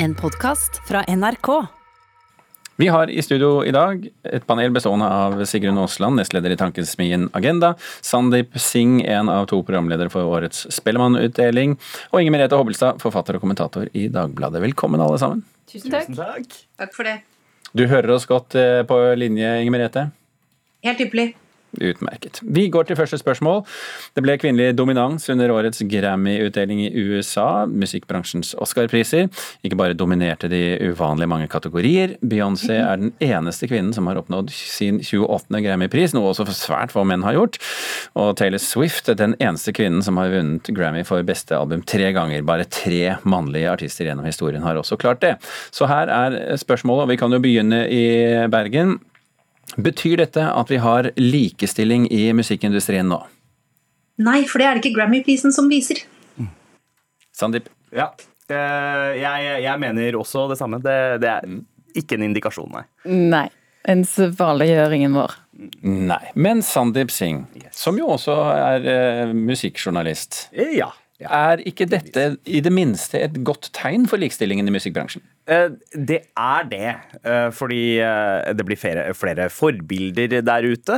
En podkast fra NRK. Vi har i studio i dag et panel bestående av Sigrun Aasland, nestleder i tankesmien Agenda, Sandeep Singh, en av to programledere for årets Spellemannutdeling, og Inger Merete Hobbelstad, forfatter og kommentator i Dagbladet. Velkommen, alle sammen. Tusen takk. takk. Takk for det. Du hører oss godt eh, på linje, Inger Merete? Helt ypperlig. Utmerket. Vi går til første spørsmål. Det ble kvinnelig dominans under årets Grammy-utdeling i USA, musikkbransjens Oscar-priser. Ikke bare dominerte de uvanlig mange kategorier. Beyoncé er den eneste kvinnen som har oppnådd sin 28. Grammy-pris, noe også svært få menn har gjort. Og Taylor Swift er den eneste kvinnen som har vunnet Grammy for beste album tre ganger. Bare tre mannlige artister gjennom historien har også klart det. Så her er spørsmålet, og vi kan jo begynne i Bergen. Betyr dette at vi har likestilling i musikkindustrien nå? Nei, for det er det ikke Grammy-prisen som viser. Sandeep? Ja. Eh, Jeg, jeg mener også det samme. Det, det er ikke en indikasjon, nei. Nei. En svalgjør vår. Nei. Men Sandeep Singh, som jo også er eh, musikkjournalist, Ja. Er ikke dette i det minste et godt tegn for likestillingen i musikkbransjen? Eh, Det er det, eh, fordi eh, det blir flere, forbilder der ute.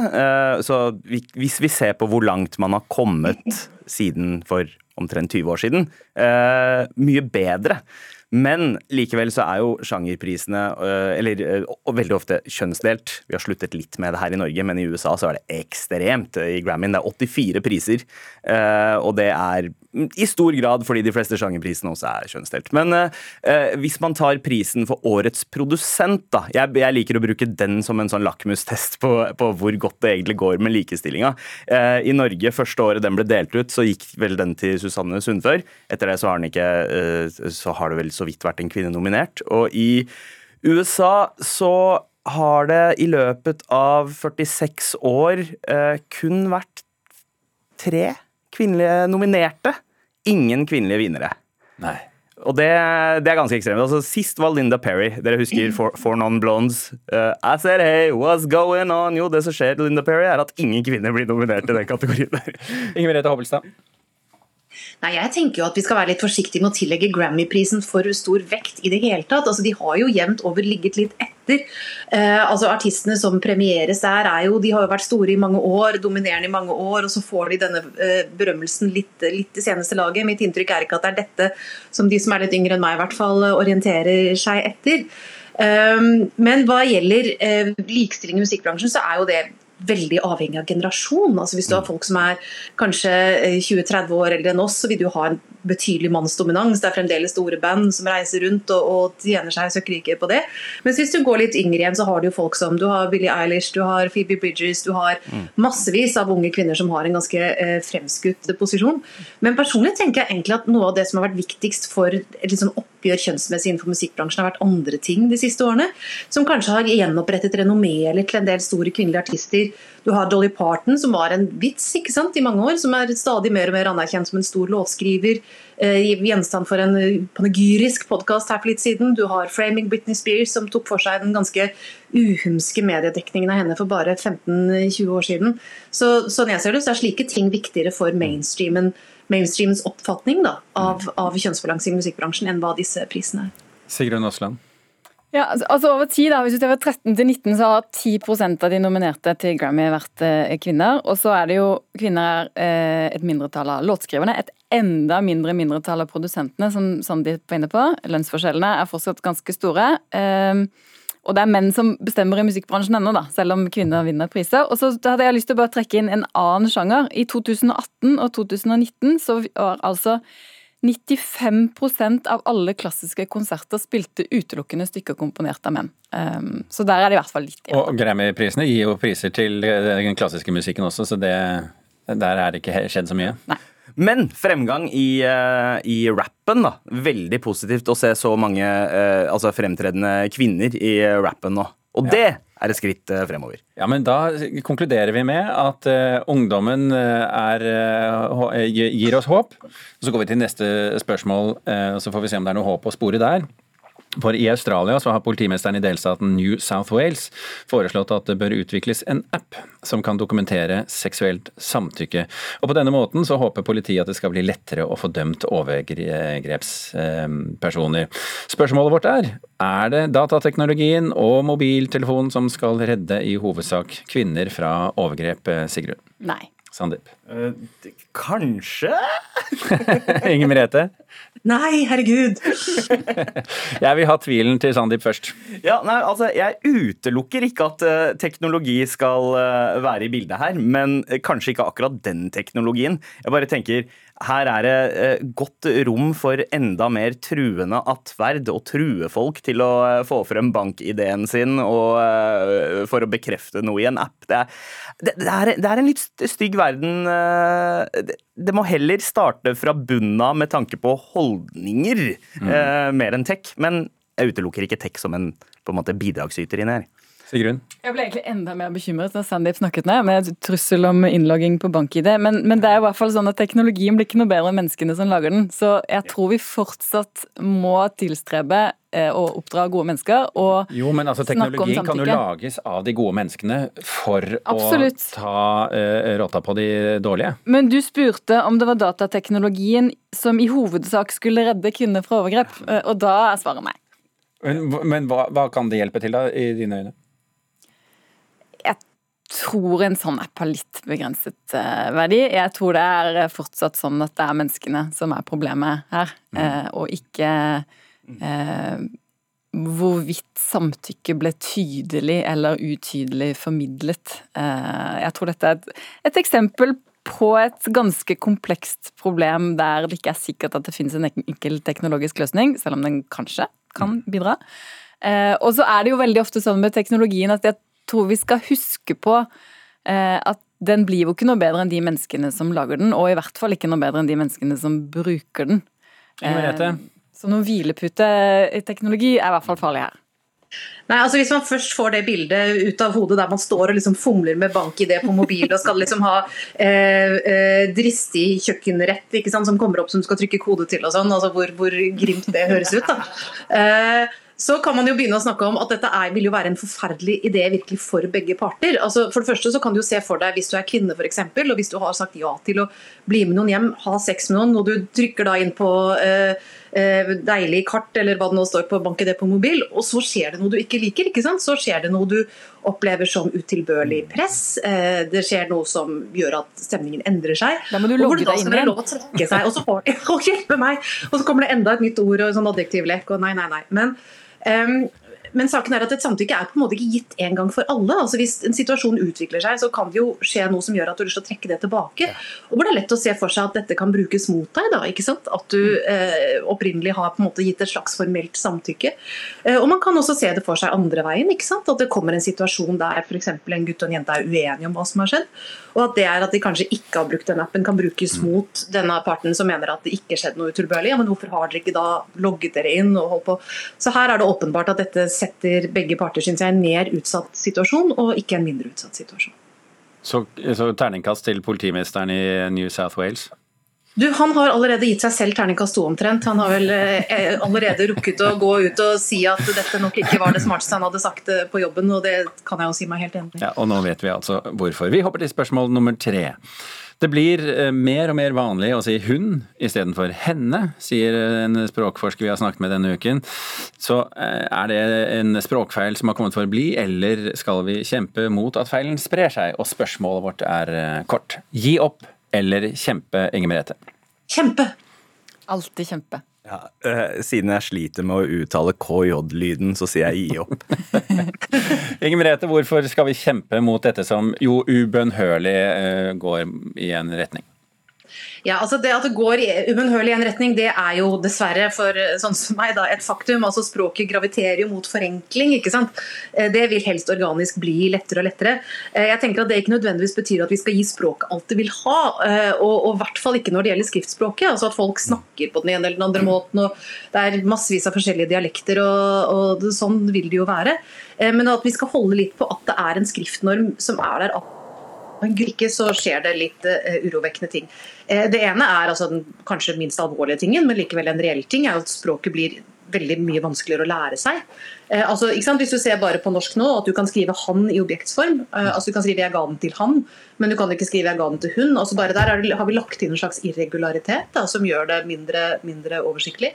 Så hvis vi ser på hvor langt man har kommet siden for omtrent 20 år siden, mye bedre. Men likevel så er jo sjangerprisene eller, veldig ofte kjønnsdelt. Vi har sluttet litt med det her i Norge, men i USA så er det ekstremt. I Grammyen det er 84 priser, og det er i stor grad fordi de fleste sjangerprisene også er kjønnsdelt. Men eh, eh, hvis man tar prisen for årets produsent, da Jeg, jeg liker å bruke den som en sånn lakmustest på, på hvor godt det egentlig går med likestillinga. Eh, I Norge, første året den ble delt ut, så gikk vel den til Susanne Sundfør. Etter det så har, ikke, eh, så har det vel så vidt vært en kvinne nominert. Og i USA så har det i løpet av 46 år eh, kun vært tre kvinnelige nominerte. Ingen kvinnelige vinnere. Nei. Og det, det er ganske ekstremt. Altså, sist var Linda Perry. Dere husker For, for Non-Blondes. Uh, I said hey, what's going on? Jo, det som skjer til Linda Perry, er at ingen kvinner blir nominert i den kategorien. der. Inger Merete Hobbelstad? Nei, Jeg tenker jo at vi skal være litt forsiktige med å tillegge Grammy-prisen for stor vekt i det hele tatt. Altså, De har jo jevnt over ligget litt etter. Eh, altså Artistene som premieres der, er jo, de har jo vært store i mange år, dominerende i mange år, og så får de denne eh, berømmelsen litt, litt i seneste laget. Mitt inntrykk er ikke at det er dette som de som er litt yngre enn meg, i hvert fall orienterer seg etter. Um, men hva gjelder eh, likestilling i musikkbransjen, så er jo det veldig avhengig av generasjon. Altså Hvis du har folk som er kanskje eh, 20-30 år eldre enn oss, så vil du ha en betydelig mannsdominans. Det er fremdeles store band som reiser rundt og, og tjener seg søkkrike på det. Mens hvis du går litt yngre igjen, så har du jo folk som du har Billie Eilish, du har Phoebe Bridges, du har massevis av unge kvinner som har en ganske eh, fremskutt posisjon. Men personlig tenker jeg egentlig at noe av det som har vært viktigst for liksom, liksom oppgjør kjønnsmessig innenfor musikkbransjen, har vært andre ting de siste årene. Som kanskje har gjenopprettet renommeet til en del store kvinnelige artister. Du har Dolly Parton, som var en vits ikke sant, i mange år, som er stadig mer og mer anerkjent som en stor låtskriver. Eh, gjenstand for en eh, panegyrisk podkast her for litt siden. Du har Framing Britney Spears, som tok for seg den ganske uhumske mediedekningen av henne for bare 15-20 år siden. Så sånn jeg ser det, så er slike ting viktigere for mainstreamen, mainstreamens oppfatning da, av, av kjønnsbalanse i musikkbransjen enn hva disse prisene er. Sigrun Aasland? Ja, altså- altså Over tid, da, hvis du ser fra 13 til 19, så har 10% av de nominerte til Grammy vært eh, kvinner. Og så er det jo kvinner er eh, et mindretall av låtskriverne. Et enda mindre mindretall av produsentene, som Sandeep var inne på. Lønnsforskjellene er fortsatt ganske store. Eh, og det er menn som bestemmer i musikkbransjen ennå, da, selv om kvinner vinner priser. Og så hadde jeg lyst til å bare trekke inn en annen sjanger. I 2018 og 2019 så var altså 95% av alle klassiske konserter spilte utelukkende stykker komponert av menn. Um, så der er det i hvert fall litt igjen. Og Grammy-prisene gir jo priser til den klassiske musikken også, så det, der er det ikke skjedd så mye. Men fremgang i, eh, i rappen, da. Veldig positivt å se så mange eh, altså fremtredende kvinner i rappen nå. Og det er et skritt eh, fremover. Ja, men Da konkluderer vi med at uh, ungdommen er, uh, gir oss håp. Så går vi til neste spørsmål, uh, så får vi se om det er noe håp å spore der. For i Australia så har politimesteren i delstaten New South Wales foreslått at det bør utvikles en app som kan dokumentere seksuelt samtykke. Og På denne måten så håper politiet at det skal bli lettere å få dømt overgrepspersoner. Spørsmålet vårt er er det datateknologien og mobiltelefonen som skal redde i hovedsak kvinner fra overgrep, Sigrun? Nei. Sandeep? Uh, kanskje? Inger Merete? Nei, herregud! jeg vil ha tvilen til Sandeep først. Ja, nei, altså, Jeg utelukker ikke at uh, teknologi skal uh, være i bildet her, men uh, kanskje ikke akkurat den teknologien. Jeg bare tenker her er det godt rom for enda mer truende atferd, og true folk til å få frem bankideen sin og for å bekrefte noe i en app. Det er, det, det er, det er en litt stygg verden. Det, det må heller starte fra bunnen av med tanke på holdninger, mm. eh, mer enn tech. Men jeg utelukker ikke tech som en, på en måte, bidragsyter inn her. Sigrun? Jeg ble egentlig enda mer bekymret da Sandeep snakket ned, med trussel om innlogging på bank-ID. Men, men, det er i hvert fall sånn at teknologien blir ikke noe bedre enn menneskene som lager den. Så jeg tror vi fortsatt må tilstrebe eh, å oppdra gode mennesker og Jo, men altså teknologien kan jo lages av de gode menneskene for Absolutt. å ta uh, rotta på de dårlige. Men du spurte om det var datateknologien som i hovedsak skulle redde kvinner fra overgrep, eh, og da er svaret meg. Men, men hva, hva, kan det hjelpe til, da, i dine øyne? Jeg tror en sånn app har litt begrenset uh, verdi. Jeg tror det er eh, fortsatt sånn at det er menneskene som er problemet her, mm. uh, og ikke uh, hvorvidt samtykke ble tydelig eller utydelig formidlet. jeg tror dette er et, et, eksempel på et ganske komplekst problem der det ikke er sikkert at det finnes en enkel teknologisk løsning, selv om den kanskje kan bidra. bidra. og så er det jo veldig ofte sånn med teknologien at jeg tror vi skal huske på eh, at den blir jo ikke noe bedre enn de menneskene som lager den, og i hvert fall ikke noe bedre enn de menneskene som bruker den. Eh, så noen hvileputeteknologi er i hvert fall farlig her. Nei, altså Hvis man først får det bildet ut av hodet der man står og liksom fomler med bank-ID på mobil og skal liksom ha eh, eh, dristig kjøkkenrett ikke sant, som kommer opp som skal trykke kode til og sånn, altså hvor, hvor grimt det høres ut. da. Eh, så kan man jo begynne å snakke om at dette er, vil jo være en forferdelig idé virkelig for begge parter. Altså, for det første så kan du jo se for deg hvis du er kvinne for eksempel, og hvis du har sagt ja til å bli med noen hjem, ha sex med noen, og du trykker da inn på eh, deilig kart eller hva det nå står på bank-ID på mobil, og så skjer det noe du ikke liker. ikke sant? Så skjer det noe du opplever som utilbørlig press. Eh, det skjer noe som gjør at stemningen endrer seg. Da må du logge deg inn igjen. Og så, får, å, hjelpe meg! og så kommer det enda et nytt ord og sånn adjektivlek og nei, nei, nei. Men Um, men saken er at et samtykke er på en måte ikke gitt en gang for alle. Altså Hvis en situasjon utvikler seg, så kan det jo skje noe som gjør at du har lyst til å trekke det tilbake. Og hvor det er lett å se for seg at dette kan brukes mot deg. da, ikke sant? At du eh, opprinnelig har på en måte gitt et slags formelt samtykke. Eh, og man kan også se det for seg andre veien. ikke sant? At det kommer en situasjon der f.eks. en gutt og en jente er uenige om hva som har skjedd. Og at det er at de kanskje ikke har brukt den appen, kan brukes mm. mot denne parten som mener at det ikke skjedde noe utilbørlig. Ja, men hvorfor har dere ikke da logget dere inn og holdt på? Så her er det åpenbart at dette setter begge parter synes jeg, en mer utsatt situasjon, og ikke en mindre utsatt situasjon. Så, så terningkast til politimesteren i New South Wales? Du, Han har allerede gitt seg selv terningkast to omtrent. Han har vel eh, allerede rukket å gå ut og si at dette nok ikke var det smarteste han hadde sagt eh, på jobben, og det kan jeg jo si meg helt enig i. Ja, og nå vet vi altså hvorfor. Vi hopper til spørsmål nummer tre. Det blir eh, mer og mer vanlig å si hun istedenfor henne, sier en språkforsker vi har snakket med denne uken. Så eh, er det en språkfeil som har kommet for å bli, eller skal vi kjempe mot at feilen sprer seg? Og spørsmålet vårt er eh, kort. Gi opp eller kjempe, Inger Merete? Kjempe. Alltid kjempe. Ja, uh, siden jeg sliter med å uttale KJ-lyden, så sier jeg gi opp. Inger Merete, hvorfor skal vi kjempe mot dette som jo ubønnhørlig uh, går i en retning? Ja, altså Det at det går ubønnhørlig i en retning, det er jo dessverre for eh, sånn som meg da, et faktum. altså Språket graviterer jo mot forenkling. ikke sant? Eh, det vil helst organisk bli lettere og lettere. Eh, jeg tenker at Det ikke nødvendigvis betyr at vi skal gi språket alt det vil ha. Og i hvert fall ikke når det gjelder skriftspråket. altså At folk snakker på den ene eller den andre måten. og Det er massevis av forskjellige dialekter, og, og sånn vil det jo være. Men at vi skal holde litt på at det er en skriftnorm som er der Men ikke så skjer det litt uh, urovekkende ting. Uh, det ene er altså den kanskje minst alvorlige tingen, men likevel en reell ting, er at språket blir veldig mye vanskeligere å lære seg. Eh, altså, Hvis du ser bare på norsk nå, at du kan skrive 'han' i objektsform. Eh, altså Du kan skrive 'jeg ga den til han', men du kan ikke skrive 'jeg ga den til hun'. Altså bare Der det, har vi lagt inn en slags irregularitet da, som gjør det mindre, mindre oversiktlig.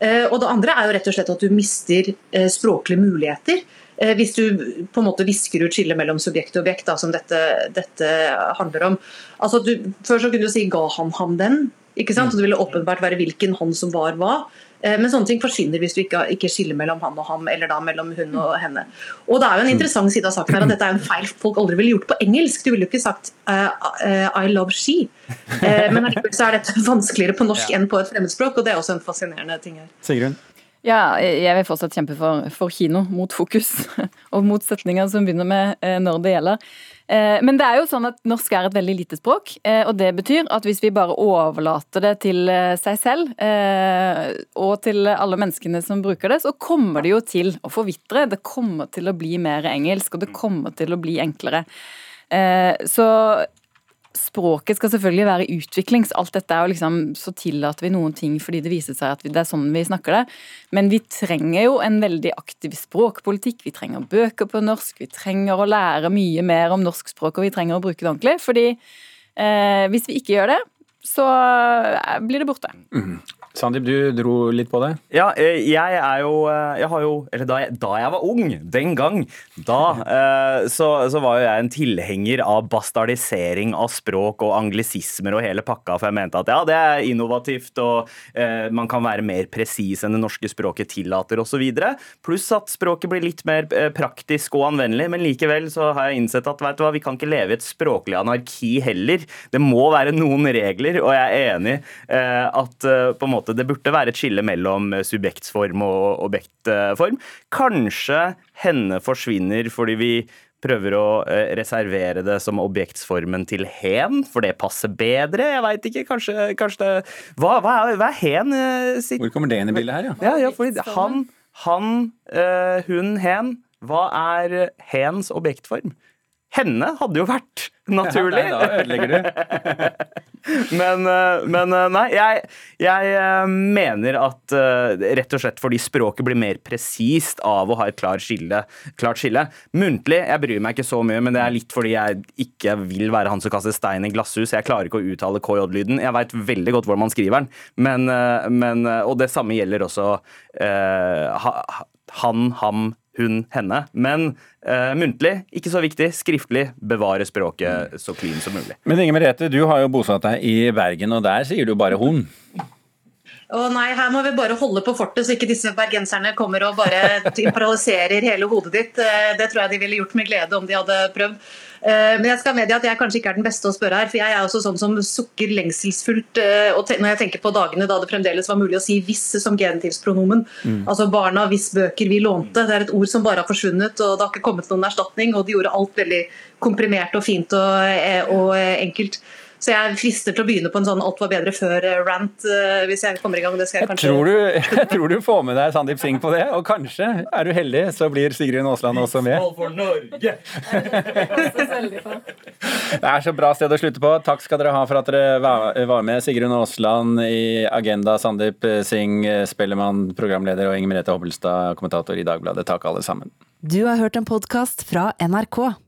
Eh, og Det andre er jo rett og slett at du mister eh, språklige muligheter. Eh, hvis du på en måte visker ut skillet mellom subjekt og objekt, da, som dette, dette handler om. Altså du, Før så kunne du si 'ga han ham den'? ikke sant? Og Det ville åpenbart være hvilken han som var hva. Eh, men sånne ting forsvinner hvis du ikke, ikke, skiller mellom han og ham, eller da mellom hun og henne. Og det er jo en interessant side av saken her at dette er en feil folk aldri ville gjort på engelsk. Du ville jo ikke sagt uh, uh, 'I love she'. Uh, men så er dette vanskeligere på norsk enn på et fremmedspråk, og det er også en fascinerende ting her. Sigrun? Ja, jeg vil fortsatt kjempe for, for kino, mot fokus og mot setninger som begynner med eh, 'når det gjelder'. Eh, men det er jo sånn at norsk er et veldig lite språk, eh, og det betyr at hvis vi bare overlater det til seg selv og til alle menneskene som bruker det, så kommer det jo til å forvitre. Det kommer til å bli mer engelsk, og det kommer til å bli enklere. Så språket skal selvfølgelig være utviklings. Alt dette er jo liksom Så tillater vi noen ting fordi det viser seg at det er sånn vi snakker det. Men vi trenger jo en veldig aktiv språkpolitikk. Vi trenger bøker på norsk. Vi trenger å lære mye mer om norsk språk, og vi trenger å bruke det ordentlig. Fordi eh, hvis vi ikke gjør det, så eh, blir det borte. Mm. Sandeep, du dro litt på det? Ja, eh, jeg er jo eh, Jeg har jo Eller da jeg, da jeg var ung, den gang, da eh, så, så, var jo jeg en tilhenger av bastardisering av språk og anglisismer og hele pakka, for jeg mente at ja, det er innovativt, og eh, man kan være mer presis enn det norske språket tillater, osv. Pluss at språket blir litt mer praktisk og anvendelig, men likevel så har jeg innsett at vet du hva, vi kan ikke leve i et språklig anarki heller. Det må være noen regler, og jeg er enig eh, at på en måte det burde være et skille mellom subjektsform og objektform. Kanskje henne forsvinner fordi vi prøver å eh, reservere det som objektsformen til hen, for det passer bedre. Jeg veit ikke. Kanskje, kanskje det hva, hva, er, hva, er, hen eh, sitt Hvor kommer det inn i bildet her, ja? ja, ja fordi han, han, eh, hun, hen. Hva er hens objektform? Henne hadde jo vært naturlig. Ja, da ødelegger du. men, eh, men, eh, nei, jeg, jeg, eh, mener at rett og slett fordi språket blir mer presist av å ha et klart skille, klart skille. Muntlig, jeg bryr meg ikke så mye, men det er litt fordi jeg ikke vil være han som kaster stein i glasshus. Jeg klarer ikke å uttale KJ-lyden. Jeg veit veldig godt hvordan man skriver den, men, men, og det samme gjelder også uh, han, ham, hun, henne. Men uh, muntlig, ikke så viktig. Skriftlig, bevare språket så clean som mulig. Men Inger Merete, du har jo bosatt deg i Bergen, og der sier du bare hun. Å nei, her må vi bare holde på fortet, så ikke disse bergenserne kommer og bare paralyserer hele hodet ditt. Eh, det tror jeg de ville gjort med glede om de hadde prøvd. Eh, men jeg skal medgi at jeg kanskje ikke er den beste å spørre her. For jeg er også sånn som sukker lengselsfullt eh, når jeg tenker på dagene da det fremdeles var mulig å si 'hvis' som genitivspronomen. Mm. Altså barna, hvis bøker vi lånte. Det er et ord som bare har forsvunnet, og det har ikke kommet noen erstatning. Og de gjorde alt veldig komprimert og fint og, og enkelt. Så jeg frister til å begynne på en sånn alt var bedre før-rant eh, hvis jeg kommer i gang. Det skal jeg kanskje jeg tror, du, jeg tror du får med deg Sandeep Singh på det, og kanskje, er du heldig, så blir Sigrun Aasland også med. for Norge! det er så bra sted å slutte på. Takk skal dere ha for at dere var med. Sigrun Aasland i Agenda, Sandeep Singh, Spellemann, programleder, og Inger Merete Hobbelstad, kommentator i Dagbladet. Takk, alle sammen. Du har hørt en podkast fra NRK.